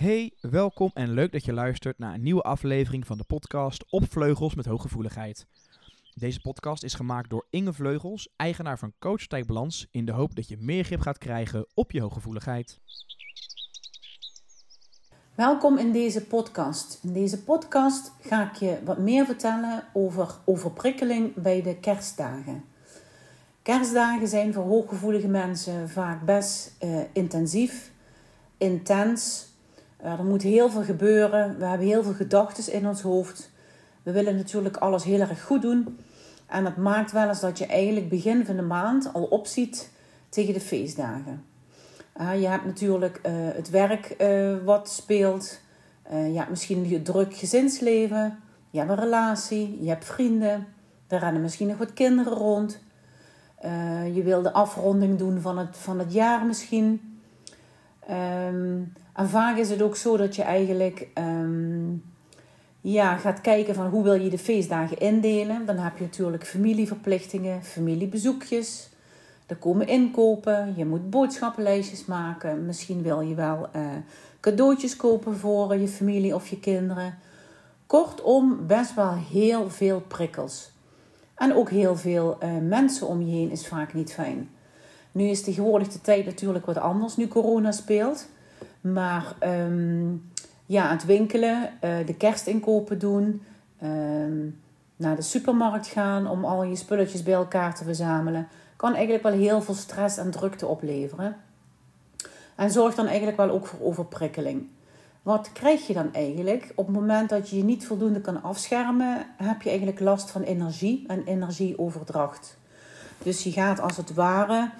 Hey, welkom en leuk dat je luistert naar een nieuwe aflevering van de podcast Op Vleugels met Hooggevoeligheid. Deze podcast is gemaakt door Inge Vleugels, eigenaar van Coach Balans, in de hoop dat je meer grip gaat krijgen op je hooggevoeligheid. Welkom in deze podcast. In deze podcast ga ik je wat meer vertellen over overprikkeling bij de kerstdagen. Kerstdagen zijn voor hooggevoelige mensen vaak best uh, intensief, intens. Uh, er moet heel veel gebeuren. We hebben heel veel gedachten in ons hoofd. We willen natuurlijk alles heel erg goed doen. En dat maakt wel eens dat je eigenlijk begin van de maand al opziet tegen de feestdagen. Uh, je hebt natuurlijk uh, het werk wat speelt. je hebt misschien je druk gezinsleven. Je hebt een relatie. Je hebt vrienden. Er rennen misschien nog wat kinderen rond. je wil de afronding doen van het, van het jaar misschien. Um, en vaak is het ook zo dat je eigenlijk um, ja, gaat kijken van hoe wil je de feestdagen indelen. Dan heb je natuurlijk familieverplichtingen, familiebezoekjes. Er komen inkopen, je moet boodschappenlijstjes maken. Misschien wil je wel uh, cadeautjes kopen voor je familie of je kinderen. Kortom, best wel heel veel prikkels. En ook heel veel uh, mensen om je heen is vaak niet fijn. Nu is tegenwoordig de tijd natuurlijk wat anders, nu corona speelt. Maar um, ja, het winkelen, uh, de kerstinkopen doen, um, naar de supermarkt gaan om al je spulletjes bij elkaar te verzamelen, kan eigenlijk wel heel veel stress en drukte opleveren. En zorgt dan eigenlijk wel ook voor overprikkeling. Wat krijg je dan eigenlijk? Op het moment dat je je niet voldoende kan afschermen, heb je eigenlijk last van energie en energieoverdracht. Dus je gaat als het ware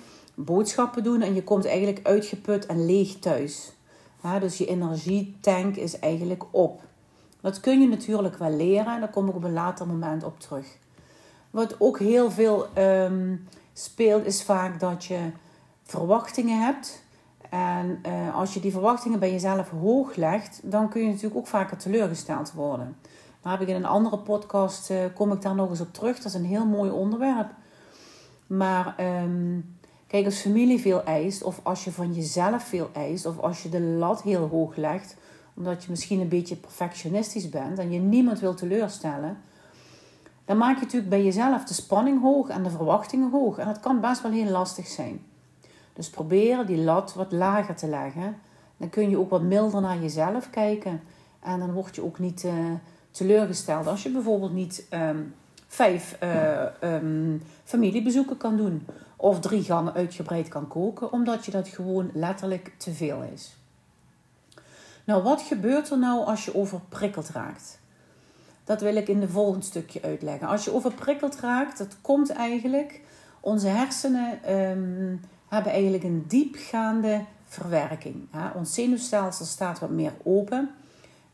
boodschappen doen en je komt eigenlijk uitgeput en leeg thuis. Ja, dus je energietank is eigenlijk op. Dat kun je natuurlijk wel leren en daar kom ik op een later moment op terug. Wat ook heel veel um, speelt, is vaak dat je verwachtingen hebt. En uh, als je die verwachtingen bij jezelf hoog legt, dan kun je natuurlijk ook vaker teleurgesteld worden. Daar heb ik in een andere podcast, uh, kom ik daar nog eens op terug. Dat is een heel mooi onderwerp. Maar um, Kijk, als familie veel eist, of als je van jezelf veel eist, of als je de lat heel hoog legt, omdat je misschien een beetje perfectionistisch bent en je niemand wil teleurstellen, dan maak je natuurlijk bij jezelf de spanning hoog en de verwachtingen hoog. En dat kan best wel heel lastig zijn. Dus probeer die lat wat lager te leggen. Dan kun je ook wat milder naar jezelf kijken. En dan word je ook niet uh, teleurgesteld als je bijvoorbeeld niet um, vijf uh, um, familiebezoeken kan doen of drie gangen uitgebreid kan koken, omdat je dat gewoon letterlijk te veel is. Nou, wat gebeurt er nou als je overprikkeld raakt? Dat wil ik in de volgende stukje uitleggen. Als je overprikkeld raakt, dat komt eigenlijk. Onze hersenen um, hebben eigenlijk een diepgaande verwerking. Ons zenuwstelsel staat wat meer open,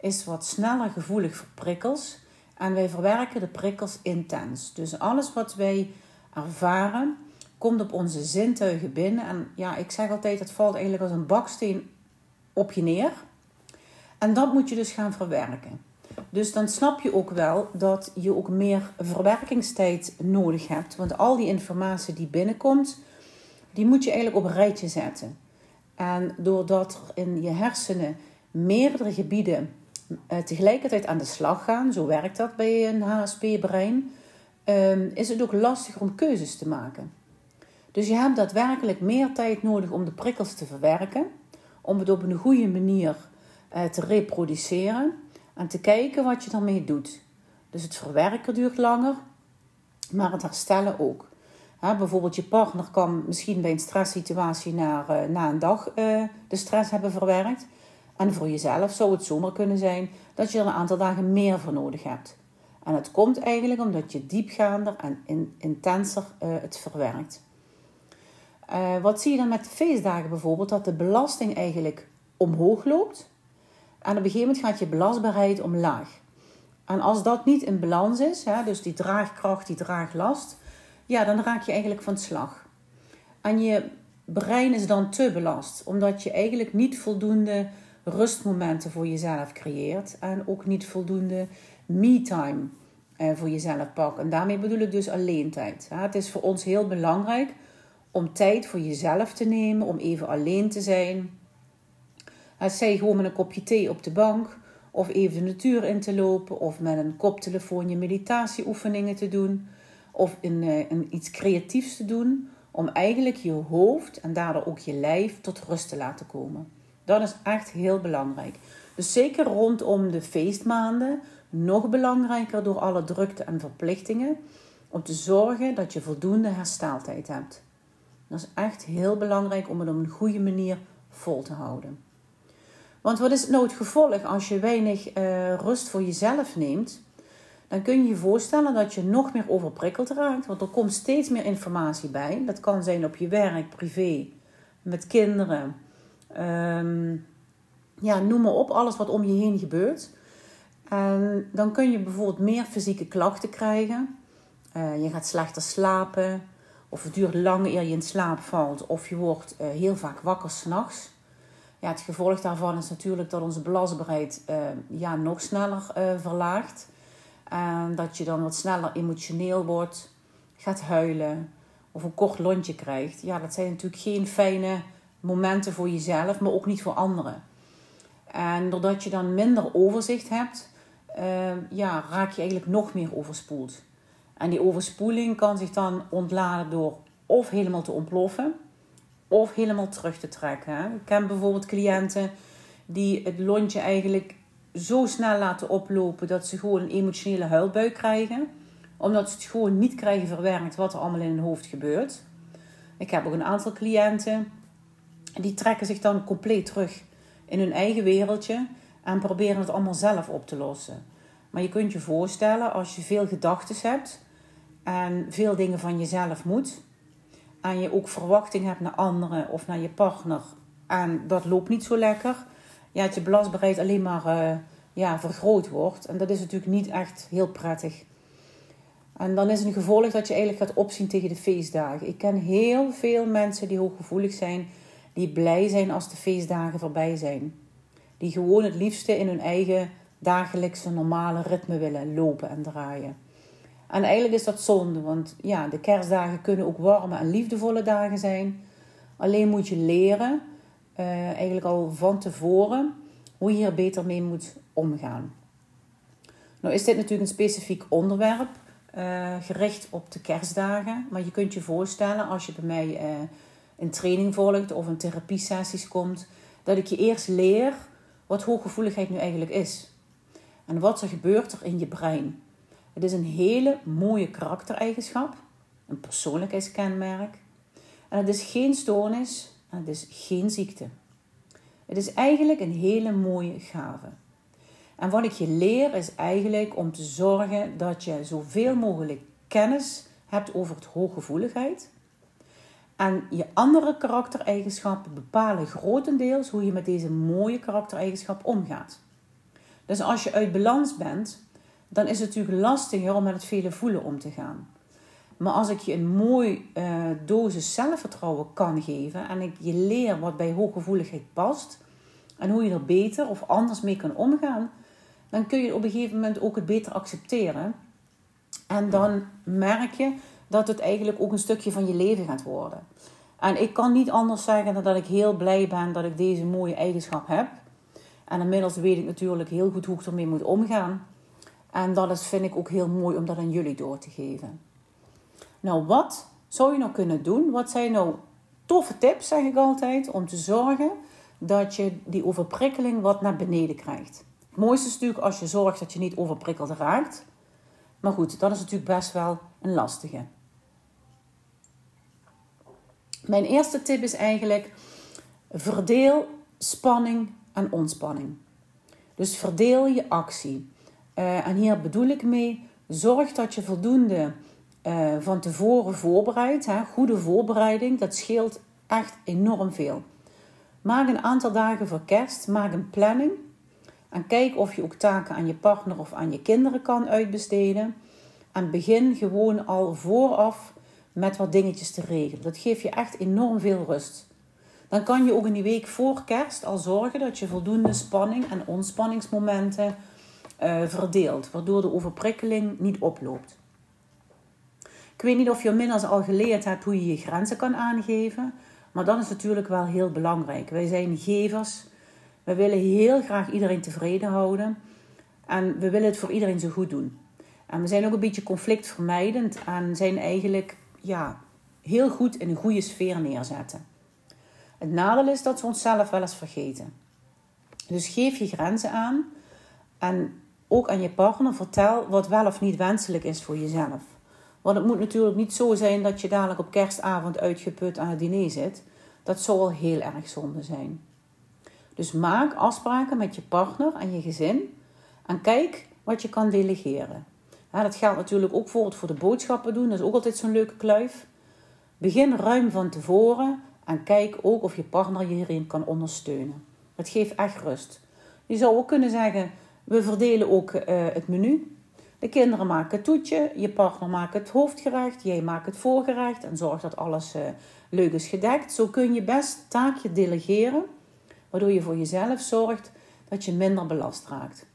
is wat sneller gevoelig voor prikkels. En wij verwerken de prikkels intens. Dus alles wat wij ervaren, komt op onze zintuigen binnen. En ja, ik zeg altijd, het valt eigenlijk als een baksteen op je neer. En dat moet je dus gaan verwerken. Dus dan snap je ook wel dat je ook meer verwerkingstijd nodig hebt. Want al die informatie die binnenkomt, die moet je eigenlijk op een rijtje zetten. En doordat er in je hersenen meerdere gebieden eh, tegelijkertijd aan de slag gaan, zo werkt dat bij een HSP-brein, ehm, is het ook lastiger om keuzes te maken. Dus je hebt daadwerkelijk meer tijd nodig om de prikkels te verwerken, om het op een goede manier eh, te reproduceren en te kijken wat je daarmee doet. Dus het verwerken duurt langer, maar het herstellen ook. bijvoorbeeld je partner kan misschien bij een stresssituatie na, uh, na een dag uh, de stress hebben verwerkt. En voor jezelf zou het zomaar kunnen zijn dat je er een aantal dagen meer voor nodig hebt. En het komt eigenlijk omdat je diepgaander en in, intenser het verwerkt. Uh, wat zie je dan met de feestdagen bijvoorbeeld? Dat de belasting eigenlijk omhoog loopt. En op een gegeven moment gaat je belastbaarheid omlaag. En als dat niet in balans is, hè, dus die draagkracht, die draaglast, ja, dan raak je eigenlijk van slag. En je brein is dan te belast, omdat je eigenlijk niet voldoende rustmomenten voor jezelf creëert en ook niet voldoende me-time eh, voor jezelf pakt. En daarmee bedoel ik dus alleen tijd. Het is voor ons heel belangrijk om tijd voor jezelf te nemen, om even alleen te zijn. Het zij gewoon met een kopje thee op de bank, of even de natuur in te lopen, of met een koptelefoon je meditatieoefeningen te doen, of eh, iets creatiefs te doen, om eigenlijk je hoofd en daardoor ook je lijf tot rust te laten komen. Dat is echt heel belangrijk. Dus zeker rondom de feestmaanden, nog belangrijker door alle drukte en verplichtingen, om te zorgen dat je voldoende hersteltijd hebt. Dat is echt heel belangrijk om het op een goede manier vol te houden. Want wat is nou het gevolg als je weinig uh, rust voor jezelf neemt? Dan kun je je voorstellen dat je nog meer overprikkeld raakt. Want er komt steeds meer informatie bij. Dat kan zijn op je werk, privé, met kinderen. Um, ja, noem maar op, alles wat om je heen gebeurt. En dan kun je bijvoorbeeld meer fysieke klachten krijgen. Uh, je gaat slechter slapen. Of het duurt lang eer je in slaap valt. Of je wordt uh, heel vaak wakker s'nachts. Ja, het gevolg daarvan is natuurlijk dat onze belastbaarheid uh, ja, nog sneller verlaagt. En dat je dan wat sneller emotioneel wordt, gaat huilen of een kort lontje krijgt. Ja, dat zijn natuurlijk geen fijne momenten voor jezelf, maar ook niet voor anderen. En doordat je dan minder overzicht hebt, ja, raak je eigenlijk nog meer overspoeld. En die overspoeling kan zich dan ontladen door of helemaal te ontploffen, of helemaal terug te trekken. Ik ken bijvoorbeeld cliënten die het lontje eigenlijk zo snel laten oplopen dat ze gewoon een emotionele huilbui krijgen. Omdat ze het gewoon niet krijgen verwerkt wat er allemaal in hun hoofd gebeurt. Ik heb ook een aantal cliënten die trekken zich dan compleet terug in hun eigen wereldje en proberen het allemaal zelf op te lossen. Maar je kunt je voorstellen als je veel gedachten hebt en veel dingen van jezelf moet en je ook verwachting hebt naar anderen of naar je partner en dat loopt niet zo lekker, ja, dat je belastbaarheid alleen maar uh, ja, vergroot wordt. En dat is natuurlijk niet echt heel prettig. En dan is het een gevolg dat je eigenlijk gaat opzien tegen de feestdagen. Ik ken heel veel mensen die hooggevoelig zijn, die blij zijn als de feestdagen voorbij zijn. Die gewoon het liefste in hun eigen dagelijkse normale ritme willen lopen en draaien. En eigenlijk is dat zonde, want ja, de kerstdagen kunnen ook warme en liefdevolle dagen zijn. Alleen moet je leren, uh, eigenlijk al van tevoren, hoe je hier beter mee moet omgaan. Nou is dit natuurlijk een specifiek onderwerp, uh, gericht op de kerstdagen. Maar je kunt je voorstellen als je bij mij uh, een training volgt of een therapiesessies komt, dat ik je eerst leer wat hooggevoeligheid nu eigenlijk is. En wat er gebeurt er in je brein. Het is een hele mooie karaktereigenschap, een persoonlijkheidskenmerk. En het is geen stoornis en het is geen ziekte. Het is eigenlijk een hele mooie gave. En wat ik je leer is eigenlijk om te zorgen dat je zoveel mogelijk kennis hebt over het hooggevoeligheid. En je andere karaktereigenschappen bepalen grotendeels hoe je met deze mooie karaktereigenschap omgaat. Dus als je uit balans bent, dan is het natuurlijk lastiger om met het vele voelen om te gaan. Maar als ik je een mooi uh, dosis zelfvertrouwen kan geven en ik je leer wat bij hooggevoeligheid past en hoe je er beter of anders mee kan omgaan, dan kun je op een gegeven moment ook het beter accepteren. En dan merk je dat het eigenlijk ook een stukje van je leven gaat worden. En ik kan niet anders zeggen dan dat ik heel blij ben dat ik deze mooie eigenschap heb. En inmiddels weet ik natuurlijk heel goed hoe ik ermee moet omgaan. En dat is, vind ik ook heel mooi om dat aan jullie door te geven. Nou, wat zou je nou kunnen doen? Wat zijn nou toffe tips, zeg ik altijd, om te zorgen dat je die overprikkeling wat naar beneden krijgt? Het mooiste is natuurlijk als je zorgt dat je niet overprikkeld raakt. Maar goed, dat is natuurlijk best wel een lastige. Mijn eerste tip is eigenlijk: verdeel spanning en ontspanning. Dus verdeel je actie. Uh, en hier bedoel ik mee: zorg dat je voldoende uh, van tevoren voorbereidt. Goede voorbereiding, dat scheelt echt enorm veel. Maak een aantal dagen voor kerst, maak een planning. En kijk of je ook taken aan je partner of aan je kinderen kan uitbesteden. En begin gewoon al vooraf met wat dingetjes te regelen. Dat geeft je echt enorm veel rust. Dan kan je ook in die week voor kerst al zorgen dat je voldoende spanning en ontspanningsmomenten uh, verdeelt, waardoor de overprikkeling niet oploopt. Ik weet niet of je inmiddels al geleerd hebt hoe je je grenzen kan aangeven, maar dat is natuurlijk wel heel belangrijk. Wij zijn gevers We willen heel graag iedereen tevreden houden. En we willen het voor iedereen zo goed doen. En we zijn ook een beetje conflictvermijdend en zijn eigenlijk ja, heel goed in een goede sfeer neerzetten. Het nadeel is dat we onszelf wel eens vergeten. Dus geef je grenzen aan en ook aan je partner vertel wat wel of niet wenselijk is voor jezelf. Want het moet natuurlijk niet zo zijn dat je dadelijk op kerstavond uitgeput aan het diner zit. Dat zou wel heel erg zonde zijn. Dus maak afspraken met je partner en je gezin en kijk wat je kan delegeren. dat geldt natuurlijk ook voor het voor de boodschappen doen. Dat is ook altijd zo'n leuke kluif. Begin ruim van tevoren en kijk ook of je partner je hierin kan ondersteunen. Het geeft echt rust. Je zou ook kunnen zeggen: we verdelen ook uh, het menu. De kinderen maken het toetje, je partner maakt het hoofdgerecht, jij maakt het voorgerecht en zorgt dat alles uh, leuk is gedekt. Zo kun je best taakje delegeren, waardoor je voor jezelf zorgt dat je minder belast raakt.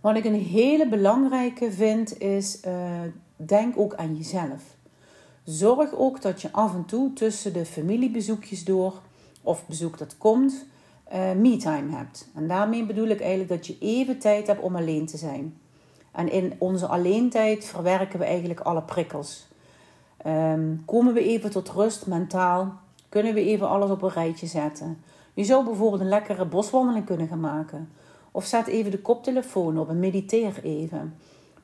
Wat ik een hele belangrijke vind is, uh, denk ook aan jezelf. Zorg ook dat je af en toe tussen de familiebezoekjes door, of bezoek dat komt, uh, me-time hebt. En daarmee bedoel ik eigenlijk dat je even tijd hebt om alleen te zijn. En in onze alleentijd verwerken we eigenlijk alle prikkels. Ehm, komen we even tot rust mentaal? Kunnen we even alles op een rijtje zetten? Je zou bijvoorbeeld een lekkere boswandeling kunnen gaan maken. Of zet even de koptelefoon op en mediteer even.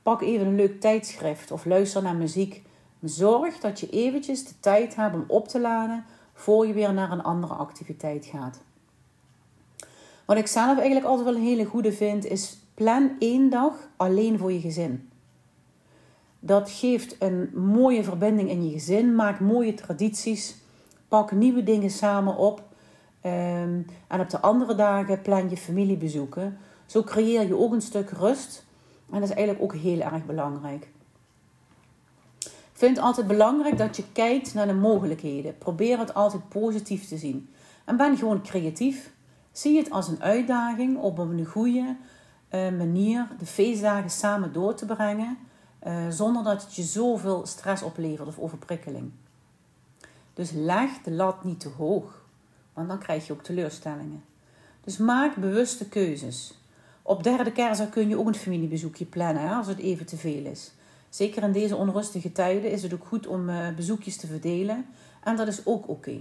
Pak even een leuk tijdschrift of luister naar muziek. Zorg dat je eventjes de tijd hebt om op te laden voor je weer naar een andere activiteit gaat. Wat ik zelf eigenlijk altijd wel een hele goede vind, is plan één dag alleen voor je gezin. Dat geeft een mooie verbinding in je gezin, maak mooie tradities, pak nieuwe dingen samen op. Ehm, en op de andere dagen plan je familiebezoeken. Zo creëer je ook een stuk rust. En dat is eigenlijk ook heel erg belangrijk. Ik vind het altijd belangrijk dat je kijkt naar de mogelijkheden. Probeer het altijd positief te zien. En ben gewoon creatief. Zie het als een uitdaging om op een goede uh, manier de feestdagen samen door te brengen. Uh, zonder dat het je zoveel stress oplevert of overprikkeling. Dus leg de lat niet te hoog. Want dan krijg je ook teleurstellingen. Dus maak bewuste keuzes. Op derde kerstdag kun je ook een familiebezoekje plannen als het even te veel is. Zeker in deze onrustige tijden is het ook goed om uh, bezoekjes te verdelen. En dat is ook oké.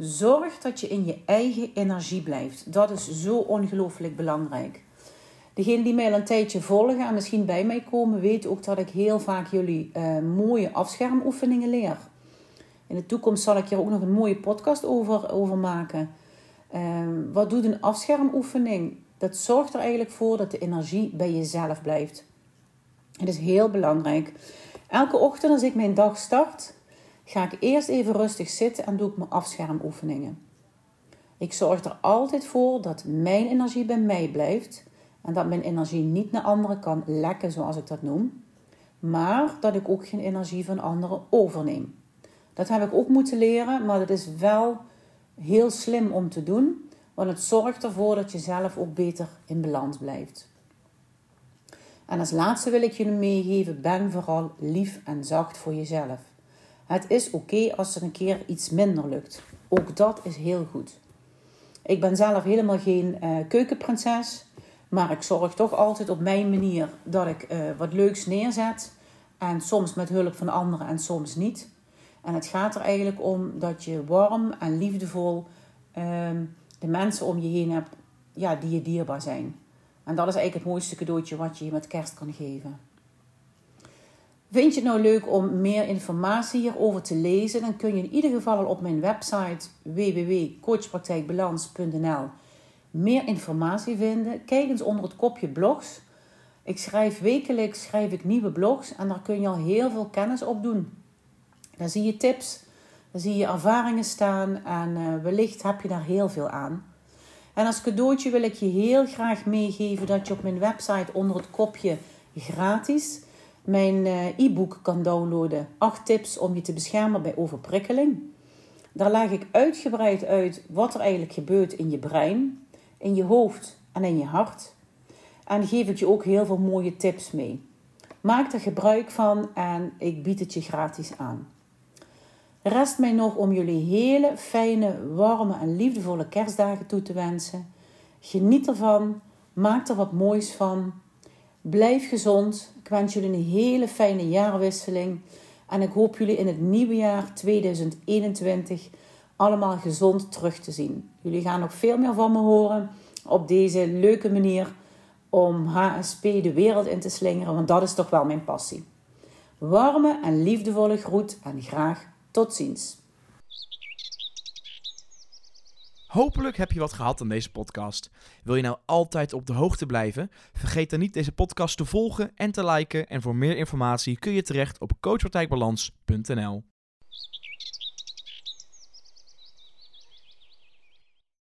Zorg dat je in je eigen energie blijft. Dat is zo ongelooflijk belangrijk. Degenen die mij al een tijdje volgen en misschien bij mij komen, weten ook dat ik heel vaak jullie uh, mooie afschermoefeningen leer. In de toekomst zal ik hier ook nog een mooie podcast over, over maken. Uh, wat doet een afschermoefening? Dat zorgt er eigenlijk voor dat de energie bij jezelf blijft. Het is heel belangrijk. Elke ochtend als ik mijn dag start, ga ik eerst even rustig zitten en doe ik mijn afschermoefeningen. Ik zorg er altijd voor dat mijn energie bij mij blijft en dat mijn energie niet naar anderen kan lekken, zoals ik dat noem, maar dat ik ook geen energie van anderen overneem. Dat heb ik ook moeten leren, maar dat is wel heel slim om te doen, want het zorgt ervoor dat je zelf ook beter in balans blijft. En als laatste wil ik je meegeven: ben vooral lief en zacht voor jezelf. Het is oké als er een keer iets minder lukt. Ook dat is heel goed. Ik ben zelf helemaal geen uh, keukenprinses, maar ik zorg toch altijd op mijn manier dat ik uh, wat leuks neerzet. En soms met hulp van anderen en soms niet. En het gaat er eigenlijk om dat je warm en liefdevol uh, de mensen om je heen hebt ja, die je dierbaar zijn. En dat is eigenlijk het mooiste cadeautje wat je je met kerst kan geven. Vind je het nou leuk om meer informatie hierover te lezen? Dan kun je in ieder geval al op mijn website www.coachpraktijkbalans.nl meer informatie vinden. Kijk eens onder het kopje blogs. Ik schrijf wekelijks schrijf ik nieuwe blogs en daar kun je al heel veel kennis op doen. Daar zie je tips, daar zie je ervaringen staan en uh, wellicht heb je daar heel veel aan. En als cadeautje wil ik je heel graag meegeven dat je op mijn website onder het kopje gratis mijn eh, e-book kan downloaden. 8 tips om je te beschermen bij overprikkeling. Daar leg ik uitgebreid uit wat er eigenlijk gebeurt in je brein, in je hoofd en in je hart. En geef ik je ook heel veel mooie tips mee. Maak er gebruik van en ik bied het je gratis aan. Rest mij nog om jullie hele fijne, warme en liefdevolle kerstdagen toe te wensen. Geniet ervan, maak er wat moois van. Blijf gezond. Ik wens jullie een hele fijne jaarwisseling. En ik hoop jullie in het nieuwe jaar 2021 allemaal gezond terug te zien. Jullie gaan nog veel meer van me horen op deze leuke manier om HSP de wereld in te slingeren, want dat is toch wel mijn passie. Warme en liefdevolle groet en graag tot ziens. Hopelijk heb je wat gehad aan deze podcast. Wil je nou altijd op de hoogte blijven? Vergeet dan niet deze podcast te volgen en te liken. En voor meer informatie kun je terecht op coachpartijbalans.nl.